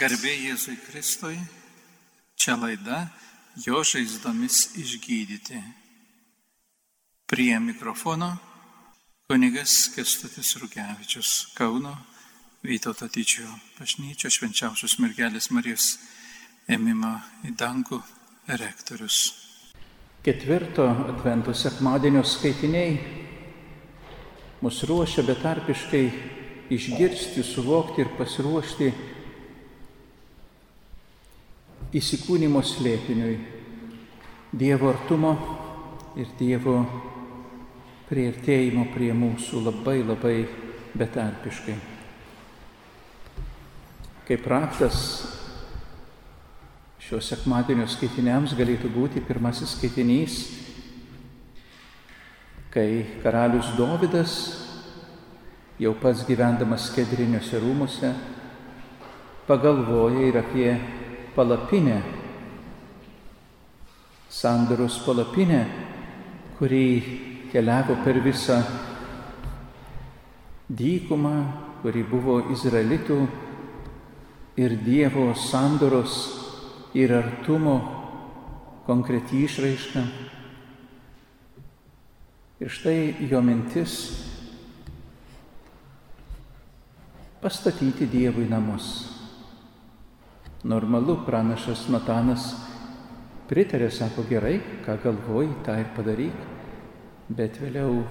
Garbė Jėzui Kristui, čia laida jo žaizdomis išgydyti. Prie mikrofono kunigas Kestutis Rukevičius Kauno Vytauto Tyčio bažnyčio švenčiausios mergelės Marijos ėmimo į dangų rektorius. Ketvirto advento sekmadienio skaitiniai mus ruošia betarpiškai išgirsti, suvokti ir pasiruošti įsikūnymo slėpiniui, Dievo artumo ir Dievo prieartėjimo prie mūsų labai labai betarpiškai. Kaip raktas šio sekmadienio skaitiniams galėtų būti pirmasis skaitinys, kai karalius Dovydas, jau pats gyvendamas skedriniuose rūmuose, pagalvoja ir apie palapinę, sandaros palapinę, kurį keliavo per visą dykumą, kuri buvo Izraelitų ir Dievo sandoros ir artumo konkreti išraiška. Ir štai jo mintis pastatyti Dievui namus. Normalu, pranašas Natanas pritarė, sako gerai, ką galvoji, tą ir padaryk, bet vėliau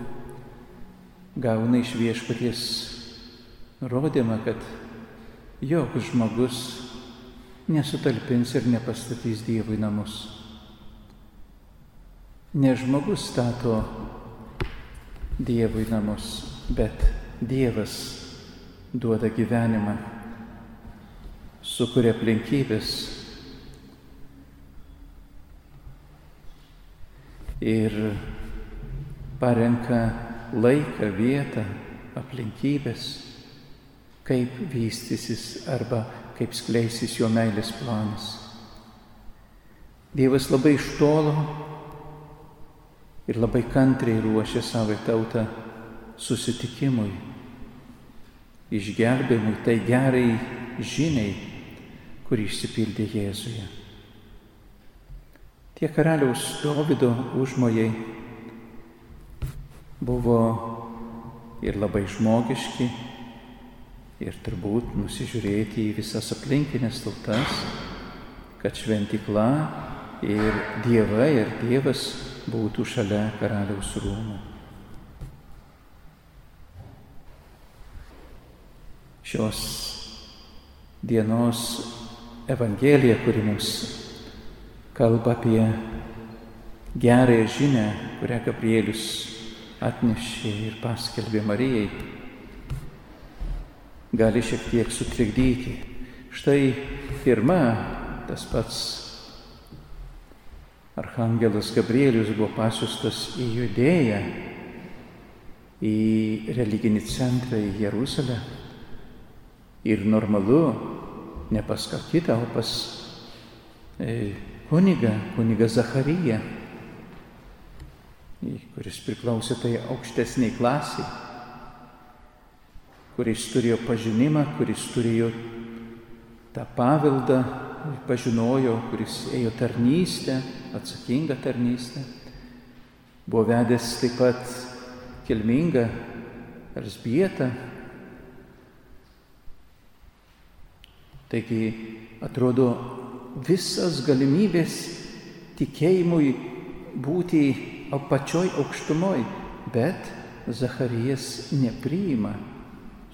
gauna iš viešpaties rodymą, kad joks žmogus nesutalpins ir nepastatys Dievui namus. Ne žmogus stato Dievui namus, bet Dievas duoda gyvenimą sukuria aplinkybės. Ir parenka laiką, vietą, aplinkybės, kaip vystysis arba kaip skleisis jo meilės planas. Dievas labai iš tolo ir labai kantriai ruošia savo tautą susitikimui, išgelbėjimui, tai gerai žiniai, kuri išsipildė Jėzuje. Tie karaliaus Dovido užmojai buvo ir labai žmogiški, ir turbūt nusižiūrėti į visas aplinkinės tautas, kad šventikla ir dievai ir dievas būtų šalia karaliaus rūmų. Šios dienos Evangelija, kuri mums kalba apie gerąją žinę, kurią Gabrielius atnešė ir paskelbė Marijai, gali šiek tiek sutrikdyti. Štai pirma, tas pats Arhangelas Gabrielius buvo pasiustas į Judėją, į religinį centrą į Jeruzalę. Ir normalu, ne pas ką kitą, o pas e, kunigą, kunigą Zacharyją, kuris priklausė tai aukštesniai klasiai, kuris turėjo pažinimą, kuris turėjo tą paveldą, pažinojo, kuris ėjo tarnystę, atsakingą tarnystę. Buvo vedęs taip pat kilmingą Elsbietą, Taigi atrodo visas galimybės tikėjimui būti apačioj aukštumoj, bet Zacharijas nepriima,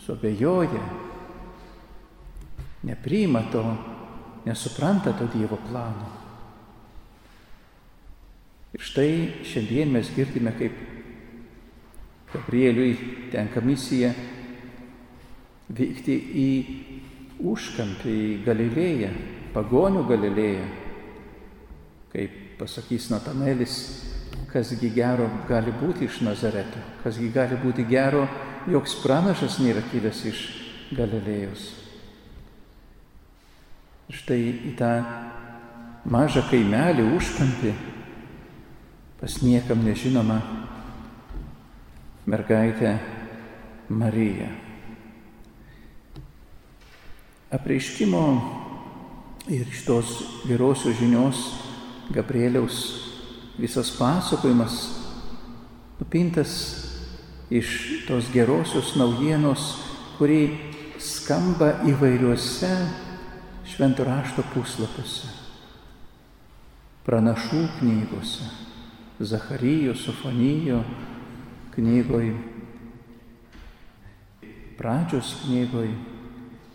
suabejoja, nepriima to, nesupranta to Dievo plano. Ir štai šiandien mes girdime, kaip Gabrieliui tenka misija vykti į užkampį į Galilėją, pagonių Galilėją. Kaip pasakys Natanelis, kasgi gero gali būti iš Nazareto, kasgi gali būti gero, joks pranašas nėra kilęs iš Galilėjos. Štai į tą mažą kaimelį užkampį pas niekam nežinoma mergaitė Marija. Apreiškimo Ir iš tos gerosios žinios Gabrieliaus visas pasakojimas nupintas iš tos gerosios naujienos, kuri skamba įvairiuose šventų rašto puslapiuose, pranašų knygose, Zacharyjo, Sofonijo knygoj, pradžios knygoj.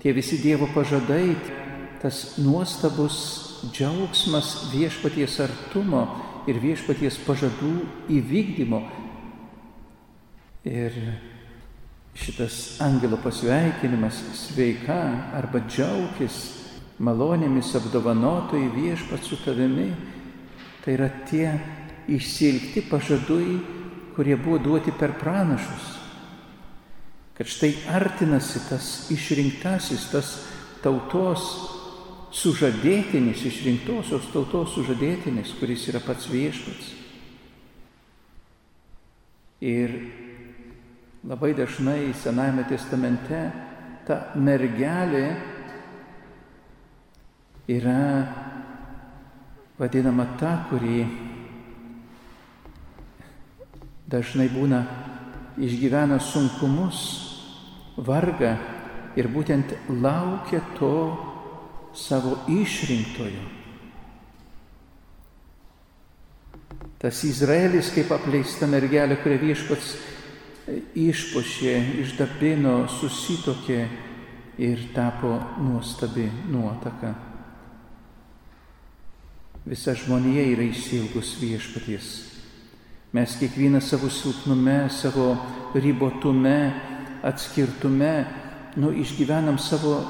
Tie visi Dievo pažadai, tas nuostabus džiaugsmas viešpaties artumo ir viešpaties pažadų įvykdymo Ir šitas angelo pasveikinimas sveika arba džiaugis malonėmis apdovanotojai viešpat su tavimi, tai yra tie išsilgti pažadui, kurie buvo duoti per pranašus. Kad štai artinasi tas išrinktasis, tas tautos sužadėtinis, išrinktosios tautos sužadėtinis, kuris yra pats viešpats. Ir Labai dažnai Senajame testamente ta mergelė yra vadinama ta, kuri dažnai būna išgyvena sunkumus, vargą ir būtent laukia to savo išrinktojo. Tas Izraelis kaip apleista mergelė, kurią viešpats išpošė, išdabino, susitokė ir tapo nuostabi nuotaka. Visa žmonija yra įsilgus viešpaties. Mes kiekvieną savo silpnume, savo ribotume, atskirtume, nu, išgyvenam savo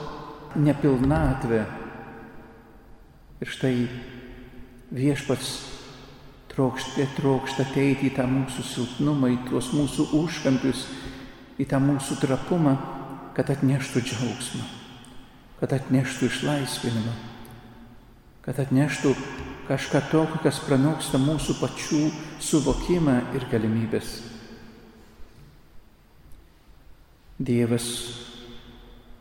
nepilnatvę. Ir štai viešpats trokšta, trokšta ateiti į tą mūsų silpnumą, į tuos mūsų užkampius, į tą mūsų trapumą, kad atneštų džiaugsmą, kad atneštų išlaisvinimą, kad atneštų kažką tokio, kas pranoksta mūsų pačių suvokimą ir galimybės. Dievas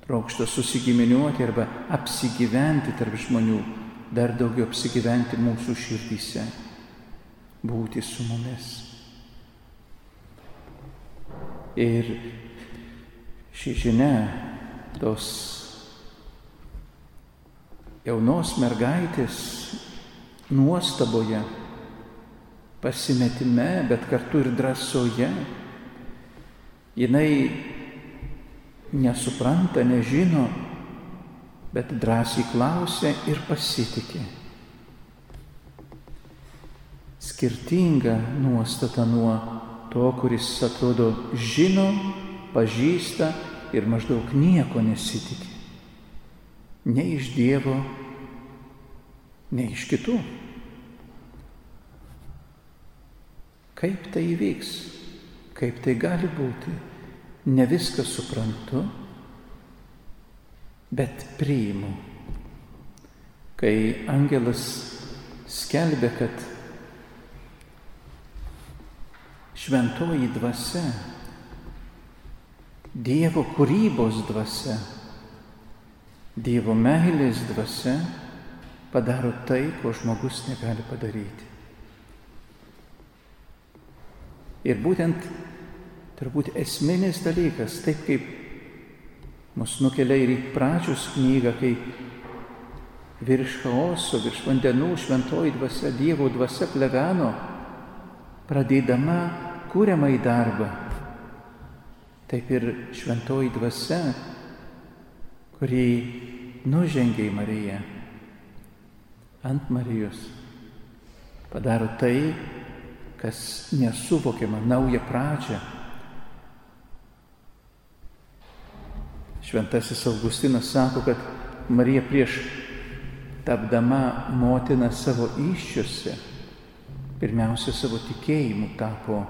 trokšta susigiminiuoti arba apsigyventi tarp žmonių, dar daugiau apsigyventi mūsų širdyse būti su mumis. Ir ši žinia tos jaunos mergaitės nuostaboje, pasimetime, bet kartu ir drąsoje, jinai nesupranta, nežino, bet drąsiai klausia ir pasitikė skirtinga nuostata nuo to, kuris atrodo žino, pažįsta ir maždaug nieko nesitikė. Ne iš Dievo, ne iš kitų. Kaip tai įvyks, kaip tai gali būti, ne viską suprantu, bet priimu. Kai angelas skelbė, kad šventoji dvasia, Dievo kūrybos dvasia, Dievo meilės dvasia padaro tai, ko žmogus negali padaryti. Ir būtent turbūt esminis dalykas, taip kaip mus nukelia ir į pradžios knygą, kai virš chaoso, virš vandenų šventoji dvasia, Dievo dvasia pleveno, pradėdama kūriamą į darbą. Taip ir šventoji dvasia, kuri nužengė į Mariją ant Marijos, padaro tai, kas nesuvokiama, naują pradžią. Šventasis Augustinas sako, kad Marija prieš tapdama motina savo iššiose, pirmiausia savo tikėjimu tapo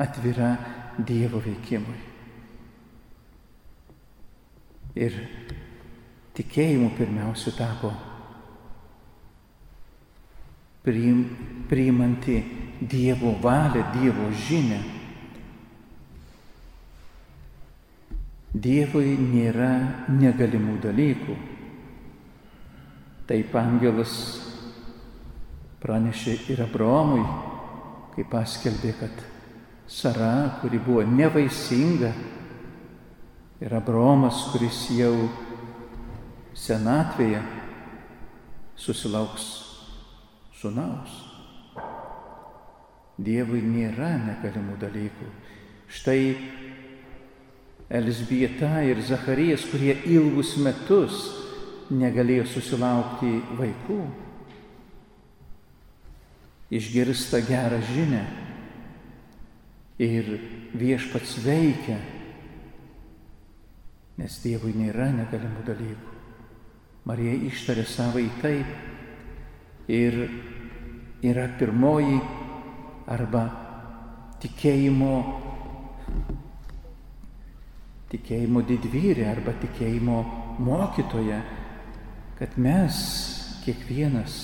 atvira Dievo veikimui. Ir tikėjimu pirmiausia tapo priim, priimanti Dievo valią, Dievo žinę. Dievui nėra negalimų dalykų. Taip angelas pranešė ir Abraomui, kai paskelbė, kad Sara, kuri buvo nevaisinga, ir Abraomas, kuris jau senatvėje susilauks sunaus. Dievui nėra negalimų dalykų. Štai Elsbieta ir Zacharijas, kurie ilgus metus negalėjo susilaukti vaikų, išgirsta gerą žinę ir viešpats veikia, nes Dievui nėra negalimų dalykų. Marija ištarė savai taip ir yra pirmoji arba tikėjimo, tikėjimo didvyrė arba tikėjimo mokytoja, kad mes kiekvienas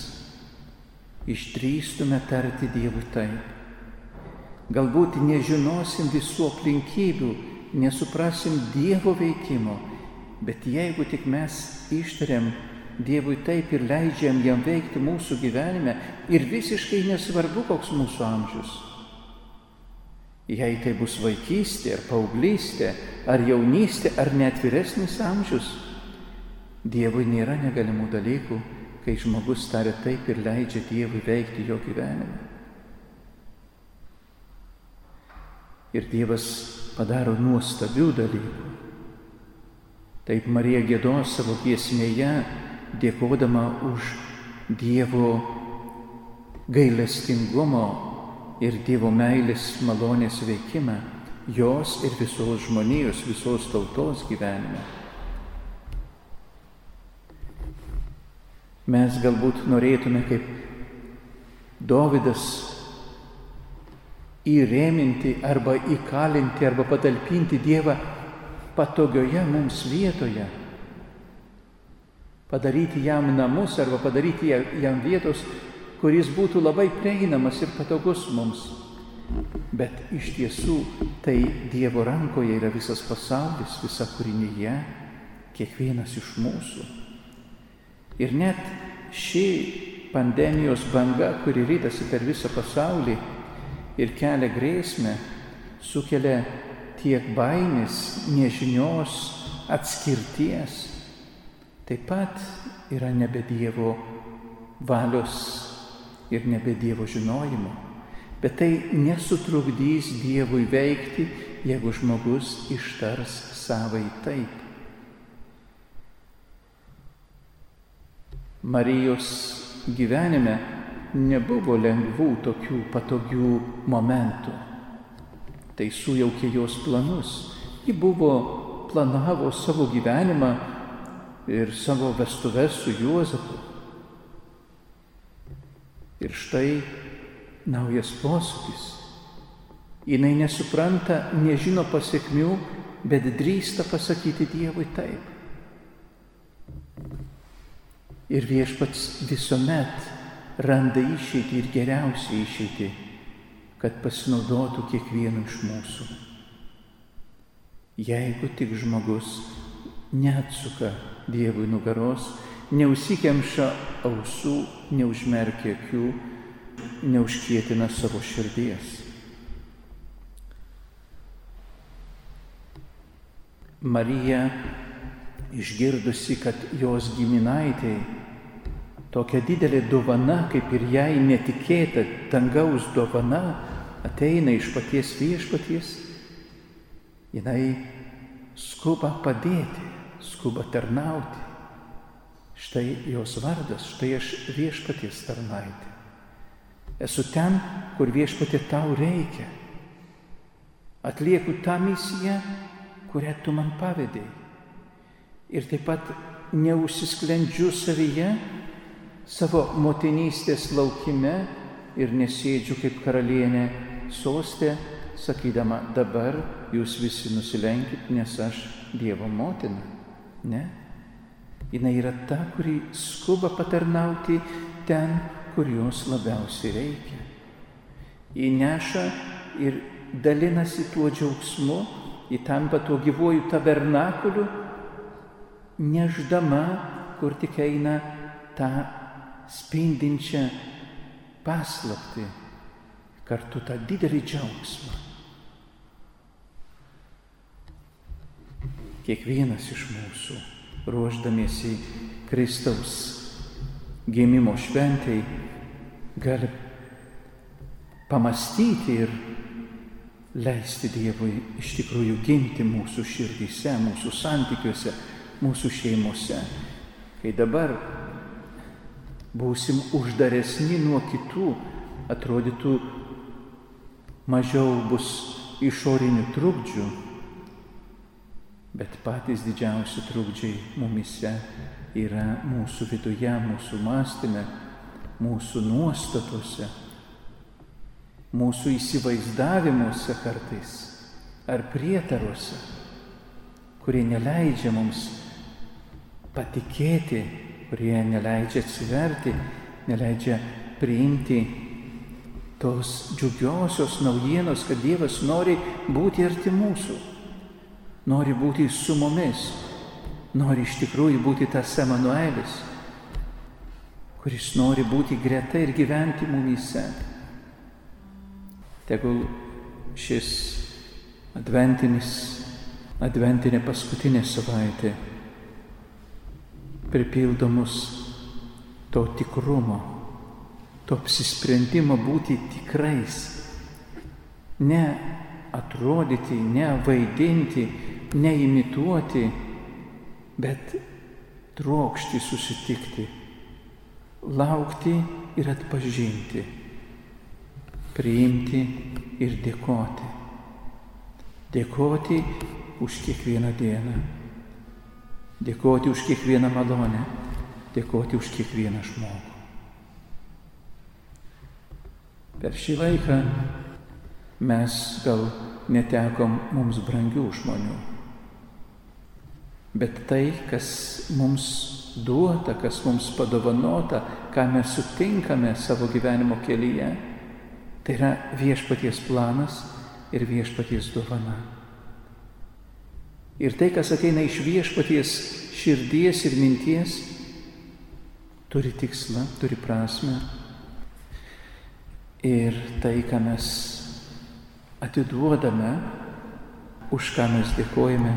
išdrįstume tarti Dievui taip. Galbūt nežinosim visų aplinkybių, nesuprasim Dievo veikimo, bet jeigu tik mes ištariam Dievui taip ir leidžiam jam veikti mūsų gyvenime ir visiškai nesvarbu, koks mūsų amžius. Jei tai bus vaikystė ar paauglystė, ar jaunystė, ar net vyresnis amžius, Dievui nėra negalimų dalykų, kai žmogus taria taip ir leidžia Dievui veikti jo gyvenime. Ir Dievas padaro nuostabių dalykų. Taip Marija gėdos savo giesmėje dėkodama už Dievo gailestingumo ir Dievo meilės malonės veikimą jos ir visos žmonijos, visos tautos gyvenime. Mes galbūt norėtume kaip Dovydas įrėminti arba įkalinti arba patalpinti Dievą patogioje mums vietoje padaryti jam namus arba padaryti jam vietos, kuris būtų labai prieinamas ir patogus mums. Bet iš tiesų tai Dievo rankoje yra visas pasaulis, visa kūrinyje, kiekvienas iš mūsų. Ir net ši pandemijos banga, kuri rytasi per visą pasaulį ir kelia grėsmę, sukelia tiek baimės, nežinios, atskirties, taip pat yra nebe Dievo valios ir nebe Dievo žinojimo. Bet tai nesutrukdys Dievui veikti, jeigu žmogus ištars savai taip. Marijos gyvenime nebuvo lengvų tokių patogių momentų. Tai sujaukė jos planus. Ji buvo planavo savo gyvenimą ir savo vestuves su Juozapu. Ir štai naujas posūkis. Jis nesupranta, nežino pasiekmių, bet drįsta pasakyti Dievui taip. Ir viešpats visuomet randa išeitį ir geriausią išeitį, kad pasinaudotų kiekvienu iš mūsų. Jeigu tik žmogus neatsuka Dievui nugaros, neusikemša ausų, neužmerkia akių, neužkietina savo širdies. Marija, išgirdusi, kad jos giminaitėjai tokia didelė dovana, kaip ir jai netikėta dangaus dovana, ateina iš paties viešpaties, jinai skuba padėti skuba tarnauti. Štai jos vardas, štai aš viešpaties tarnaitė. Esu ten, kur viešpatė tau reikia. Atlieku tą misiją, kurią tu man pavydėjai. Ir taip pat neužsisklendžiu savyje, savo motinystės laukime ir nesėdžiu kaip karalienė sostė, sakydama, dabar jūs visi nusilenkit, nes aš Dievo motina. Ne. Jis yra ta, kuri skuba patarnauti ten, kur jos labiausiai reikia. Ji neša ir dalinasi tuo džiaugsmu, ji tampa tuo gyvuoju tabernakuliu, neždama, kur tik eina tą spindinčią paslapti, kartu tą didelį džiaugsmą. Kiekvienas iš mūsų, ruoždamiesi Kristaus gimimo šventai, gali pamastyti ir leisti Dievui iš tikrųjų gimti mūsų širdyse, mūsų santykiuose, mūsų šeimose. Kai dabar būsim uždaresni nuo kitų, atrodytų mažiau bus išorinių trukdžių, bet patys didžiausi trukdžiai mumise yra mūsų viduje, mūsų mąstyme, mūsų nuostatose, mūsų įsivaizdavimuose kartais ar prietaruose, kurie neleidžia mums patikėti, kurie neleidžia atsiverti, neleidžia priimti tos džiugiosios naujienos, kad Dievas nori būti arti mūsų, nori būti su mumis, nori iš tikrųjų būti tas Emanuelis, kuris nori būti greta ir gyventi mumyse. Tegul šis adventinis, adventinė paskutinė savaitė pripildo mus to tikrumo, to apsisprendimo būti tikrais, ne atrodyti, ne vaidinti, ne imituoti, bet trokšti susitikti, laukti ir atpažinti priimti ir dėkoti. Dėkoti už kiekvieną dieną. Dėkoti už kiekvieną malonę. Dėkoti už kiekvieną žmogų. Per šį laiką mes gal netekom mums brangių žmonių. Bet tai, kas mums duota, kas mums padovanota, ką mes sutinkame savo gyvenimo kelyje, Tai yra viešpaties planas ir viešpaties dovana. Ir tai, kas ateina iš viešpaties širdies ir minties, turi tikslą, turi prasme. Ir tai, ką mes atiduodame, už ką mes dėkojame,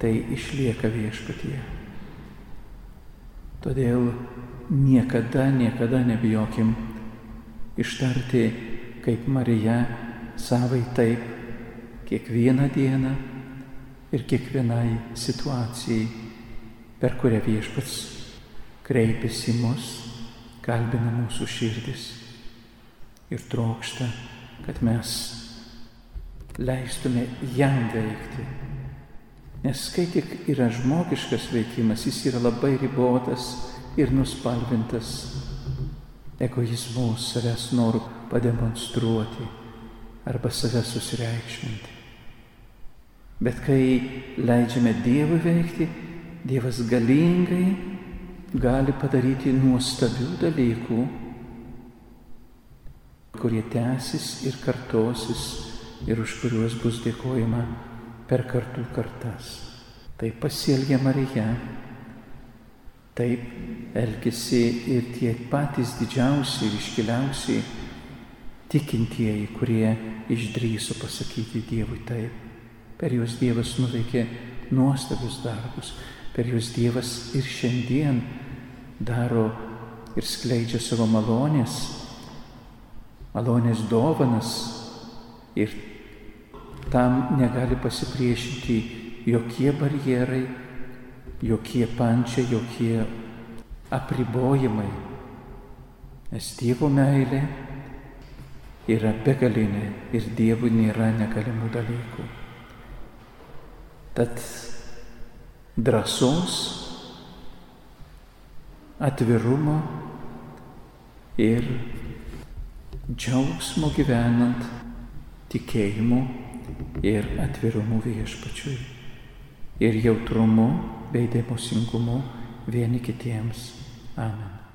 tai išlieka viešpatie. Todėl niekada, niekada nebijokim ištarti kaip Marija savai taip kiekvieną dieną ir kiekvienai situacijai, per kurią viešpats kreipiasi mus, kalbina mūsų širdis ir trokšta, kad mes leistume jam veikti. Nes kai tik yra žmogiškas veikimas, jis yra labai ribotas ir nuspalvintas egoizmu, savęs noru pademonstruoti arba save susireikšminti. Bet kai leidžiame Dievui veikti, Dievas galingai gali padaryti nuostabių dalykų, kurie tęsis ir kartosis ir už kuriuos bus dėkojama per kartų kartas. Tai pasielgia Marija, taip elgesi ir tie patys didžiausi ir iškiliausiai tikintieji, kurie išdryso pasakyti Dievui taip. Per juos Dievas nuveikė nuostabius darbus, per juos Dievas ir šiandien daro ir skleidžia savo malonės, malonės dovanas ir tam negali pasipriešinti jokie barjerai, jokie pančiai, jokie apribojimai. Nes Dievo meilė yra begalinė ir Dievui nėra negalimų dalykų. Tad drąsos, atvirumo ir džiaugsmo gyvenant tikėjimu ir atvirumu viešpačiui ir jautrumu bei dėmosingumu vieni kitiems. Amen.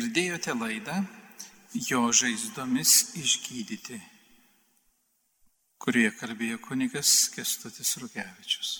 Girdėjote laidą Jo žaizdomis išgydyti, kurioje kalbėjo kunigas Kestutis Rugevičius.